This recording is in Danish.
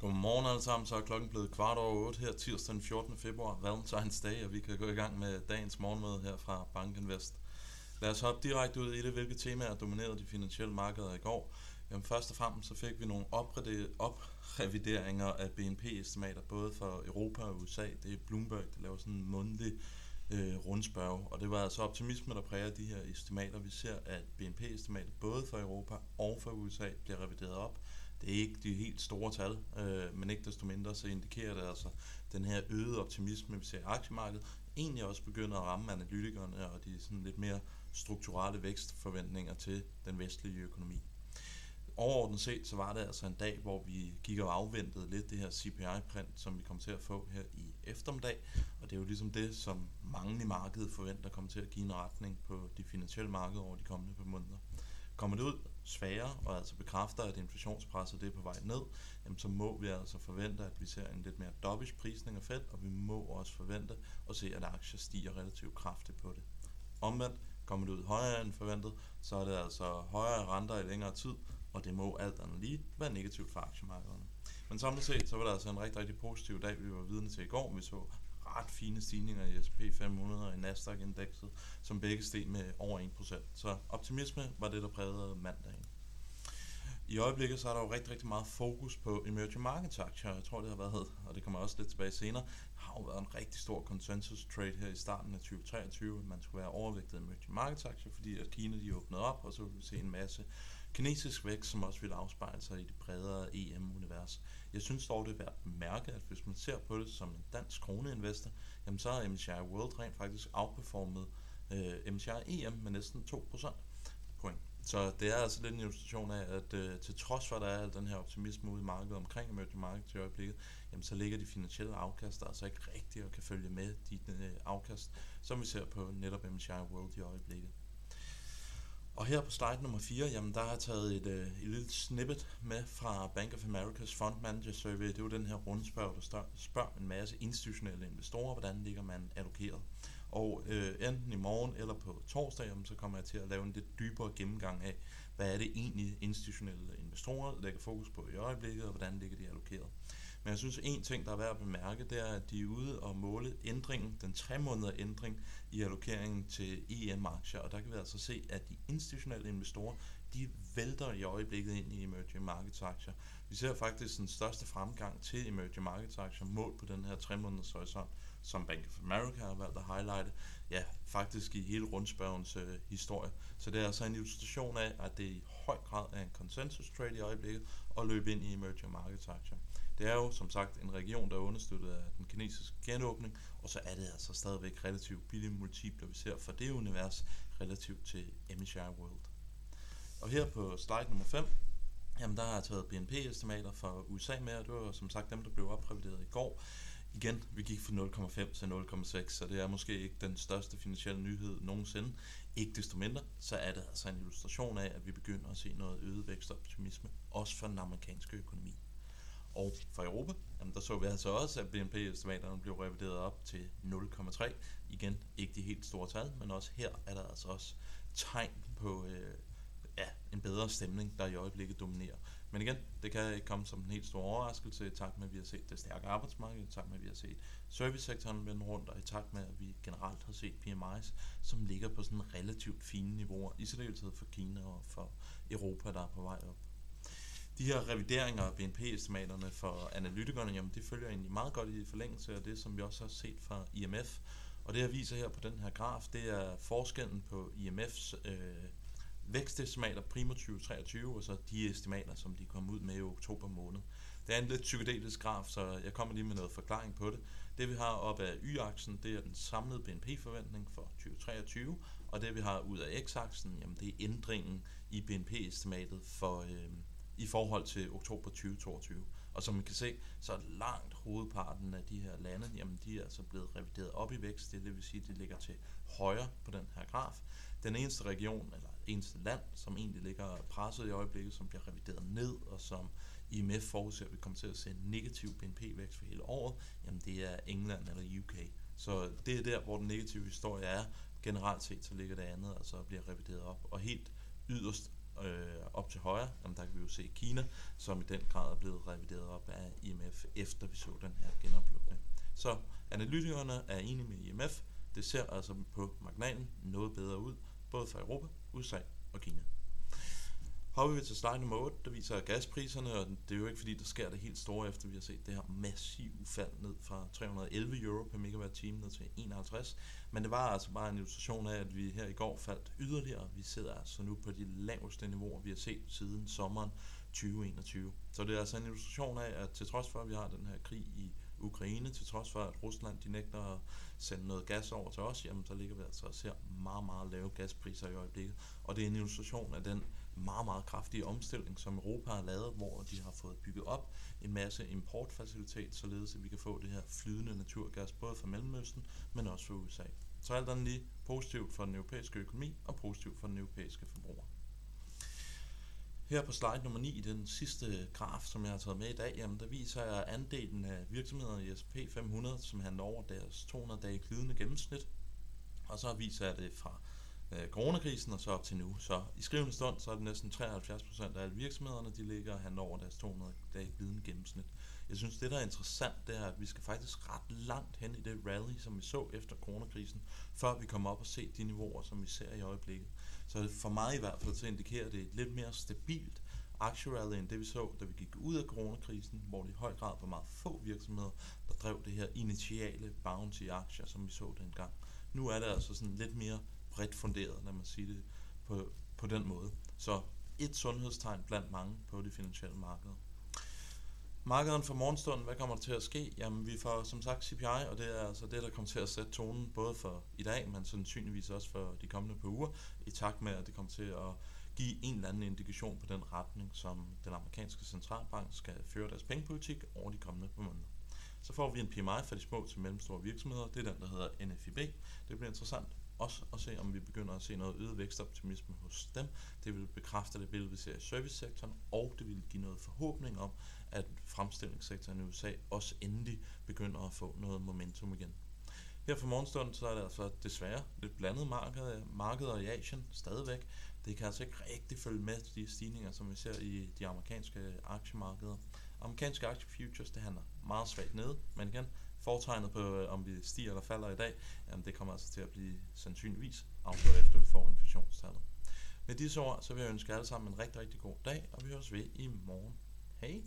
Godmorgen alle sammen, så er klokken blevet kvart over 8 her tirsdag den 14. februar, Valentine's Day, og vi kan gå i gang med dagens morgenmøde her fra Banken Vest. Lad os hoppe direkte ud i det, hvilke temaer dominerede de finansielle markeder i går. Jamen først og fremmest så fik vi nogle oprevideringer af BNP-estimater, både for Europa og USA. Det er Bloomberg, der laver sådan en mundtlig øh, rundspørg, og det var altså optimisme, der præger de her estimater. Vi ser, at BNP-estimatet både for Europa og for USA bliver revideret op. Det er ikke de helt store tal, øh, men ikke desto mindre så indikerer det altså den her øgede optimisme, vi ser i aktiemarkedet, egentlig også begynder at ramme analytikerne og de sådan lidt mere strukturelle vækstforventninger til den vestlige økonomi. Overordnet set, så var det altså en dag, hvor vi gik og afventede lidt det her CPI-print, som vi kommer til at få her i eftermiddag. Og det er jo ligesom det, som mange i markedet forventer kommer til at give en retning på de finansielle markeder over de kommende par måneder. Kommer det ud svagere, og altså bekræfter, at inflationspresset det er på vej ned, jamen så må vi altså forvente, at vi ser en lidt mere dovish prisning af Fed, og vi må også forvente at se, at aktier stiger relativt kraftigt på det. Omvendt, kommer det ud højere end forventet, så er det altså højere renter i længere tid, og det må alt andet lige være negativt for aktiemarkederne. Men samlet set, så var det altså en rigtig, rigtig positiv dag, vi var vidne til i går. Vi så ret fine stigninger i S&P 500 og i Nasdaq-indekset, som begge steg med over 1%. Så optimisme var det, der prægede mandagen. I øjeblikket så er der jo rigtig, rigtig meget fokus på emerging markets aktier. Jeg tror, det har været, og det kommer også lidt tilbage senere, har jo været en rigtig stor consensus trade her i starten af 2023, at man skulle være overvægtet emerging markets aktier, fordi at Kina de åbnede op, og så ville vi se en masse kinesisk vækst, som også ville afspejle sig i det bredere EM-univers. Jeg synes dog, det er værd at bemærke, at hvis man ser på det som en dansk kroneinvestor, jamen så har MSCI World rent faktisk outperformet øh, MSCI EM med næsten 2% point. Så det er altså lidt en illustration af, at øh, til trods for, at der er den her optimisme ude i markedet omkring emerging markets i øjeblikket, jamen så ligger de finansielle afkast der altså ikke rigtigt og kan følge med de øh, afkast, som vi ser på netop MSCI World i øjeblikket. Og her på slide nummer 4, jamen der har jeg taget et, øh, et lille snippet med fra Bank of America's Fund Manager Survey. Det er jo den her rundspørg, der spørger en masse institutionelle investorer, hvordan ligger man allokeret. Og øh, enten i morgen eller på torsdag, jamen, så kommer jeg til at lave en lidt dybere gennemgang af, hvad er det egentlig institutionelle investorer lægger fokus på i øjeblikket, og hvordan ligger de allokeret. Men jeg synes, en ting, der er værd at bemærke, det er, at de er ude og måle ændringen, den tre måneder ændring i allokeringen til EM-aktier. Og der kan vi altså se, at de institutionelle investorer, de vælter i øjeblikket ind i emerging markets aktier. Vi ser faktisk den største fremgang til emerging markets aktier mål på den her tre måneders horisont, som Bank of America har valgt at highlighte, ja, faktisk i hele rundspørgens øh, historie. Så det er altså en illustration af, at det i høj grad er en consensus trade i øjeblikket, at løbe ind i emerging markets aktier. Det er jo som sagt en region, der er understøttet af den kinesiske genåbning, og så er det altså stadigvæk relativt billige multipler, vi ser for det univers relativt til MSCI World. Og her på slide nummer 5, jamen der har jeg taget BNP-estimater for USA med, og det var som sagt dem, der blev oprevideret i går. Igen, vi gik fra 0,5 til 0,6, så det er måske ikke den største finansielle nyhed nogensinde. Ikke desto mindre, så er det altså en illustration af, at vi begynder at se noget øget vækstoptimisme, også for den amerikanske økonomi. Og for Europa, jamen der så vi altså også, at BNP-estimaterne blev revideret op til 0,3. Igen, ikke de helt store tal, men også her er der altså også tegn på øh, ja, en bedre stemning, der i øjeblikket dominerer. Men igen, det kan ikke komme som en helt stor overraskelse i takt med, at vi har set det stærke arbejdsmarked, i takt med, at vi har set servicesektoren vende rundt, og i takt med, at vi generelt har set PMI's, som ligger på sådan relativt fine niveauer, i særdeleshed for Kina og for Europa, der er på vej op. De her revideringer af BNP-estimaterne for analytikerne, jamen det følger egentlig meget godt i forlængelse af det, som vi også har set fra IMF. Og det jeg viser her på den her graf, det er forskellen på IMF's øh, vækstestimater primo 2023, og så de estimater, som de kom ud med i oktober måned. Det er en lidt psykedelisk graf, så jeg kommer lige med noget forklaring på det. Det vi har op af Y-aksen, det er den samlede BNP-forventning for 2023, og det vi har ud af X-aksen, jamen det er ændringen i BNP-estimatet for, øh, i forhold til oktober 2022. Og som man kan se, så er langt hovedparten af de her lande, jamen de er altså blevet revideret op i vækst, det vil sige, at de ligger til højre på den her graf. Den eneste region, eller eneste land, som egentlig ligger presset i øjeblikket, som bliver revideret ned, og som IMF forudser, at vi kommer til at se en negativ BNP-vækst for hele året, jamen det er England eller UK. Så det er der, hvor den negative historie er. Generelt set, så ligger det andet, altså bliver revideret op. Og helt yderst øh, op til højre, jamen der kan vi jo se Kina, som i den grad er blevet revideret op af IMF, efter vi så den her genoplukning. Så analytikerne er enige med IMF. Det ser altså på marginalen noget bedre ud, både for Europa, USA og Kina. Hopper vi til slide nummer 8, der viser gaspriserne, og det er jo ikke fordi, der sker det helt store, efter vi har set det her massive fald ned fra 311 euro per megawatt time ned til 51. Men det var altså bare en illustration af, at vi her i går faldt yderligere. Vi sidder altså nu på de laveste niveauer, vi har set siden sommeren 2021. Så det er altså en illustration af, at til trods for, at vi har den her krig i Ukraine, til trods for, at Rusland de nægter at sende noget gas over til os, jamen så ligger vi altså og ser meget, meget lave gaspriser i øjeblikket. Og det er en illustration af den meget, meget kraftige omstilling, som Europa har lavet, hvor de har fået bygget op en masse importfacilitet, således at vi kan få det her flydende naturgas, både fra Mellemøsten, men også fra USA. Så alt andet lige positivt for den europæiske økonomi og positivt for den europæiske forbruger. Her på slide nummer 9, den sidste graf, som jeg har taget med i dag, jamen der viser jeg andelen af virksomheder i S&P 500, som handler over deres 200 dage glidende gennemsnit. Og så viser jeg det fra øh, coronakrisen og så op til nu. Så i skrivende stund, så er det næsten 73% af alle virksomhederne, de ligger og handler over deres 200 dage glidende gennemsnit. Jeg synes, det der er interessant, det er, at vi skal faktisk ret langt hen i det rally, som vi så efter coronakrisen, før vi kommer op og ser de niveauer, som vi ser i øjeblikket. Så for mig i hvert fald, så indikerer det et lidt mere stabilt aktierally end det vi så, da vi gik ud af coronakrisen, hvor det i høj grad var meget få virksomheder, der drev det her initiale bounty aktier, som vi så dengang. Nu er det altså sådan lidt mere bredt funderet, lad man sige det på, på den måde. Så et sundhedstegn blandt mange på de finansielle markeder. Markederne for morgenstunden, hvad kommer der til at ske? Jamen, vi får som sagt CPI, og det er altså det, der kommer til at sætte tonen, både for i dag, men sandsynligvis også for de kommende par uger, i takt med, at det kommer til at give en eller anden indikation på den retning, som den amerikanske centralbank skal føre deres pengepolitik over de kommende par måneder. Så får vi en PMI for de små til mellemstore virksomheder, det er den, der hedder NFIB. Det bliver interessant os at se, om vi begynder at se noget øget vækstoptimisme hos dem. Det vil bekræfte det billede, vi ser i servicesektoren, og det vil give noget forhåbning om, at fremstillingssektoren i USA også endelig begynder at få noget momentum igen. Her for morgenstunden, så er det altså desværre lidt blandet marked, markeder i Asien stadigvæk. Det kan altså ikke rigtig følge med de stigninger, som vi ser i de amerikanske aktiemarkeder. Amerikanske aktiefutures, det handler meget svagt nede, men igen, Fortegnet på, øh, om vi stiger eller falder i dag, jamen det kommer altså til at blive sandsynligvis afgjort efter, vi får inflationstallet. Med disse ord, så vil jeg ønske alle sammen en rigtig, rigtig god dag, og vi høres ved i morgen. Hej!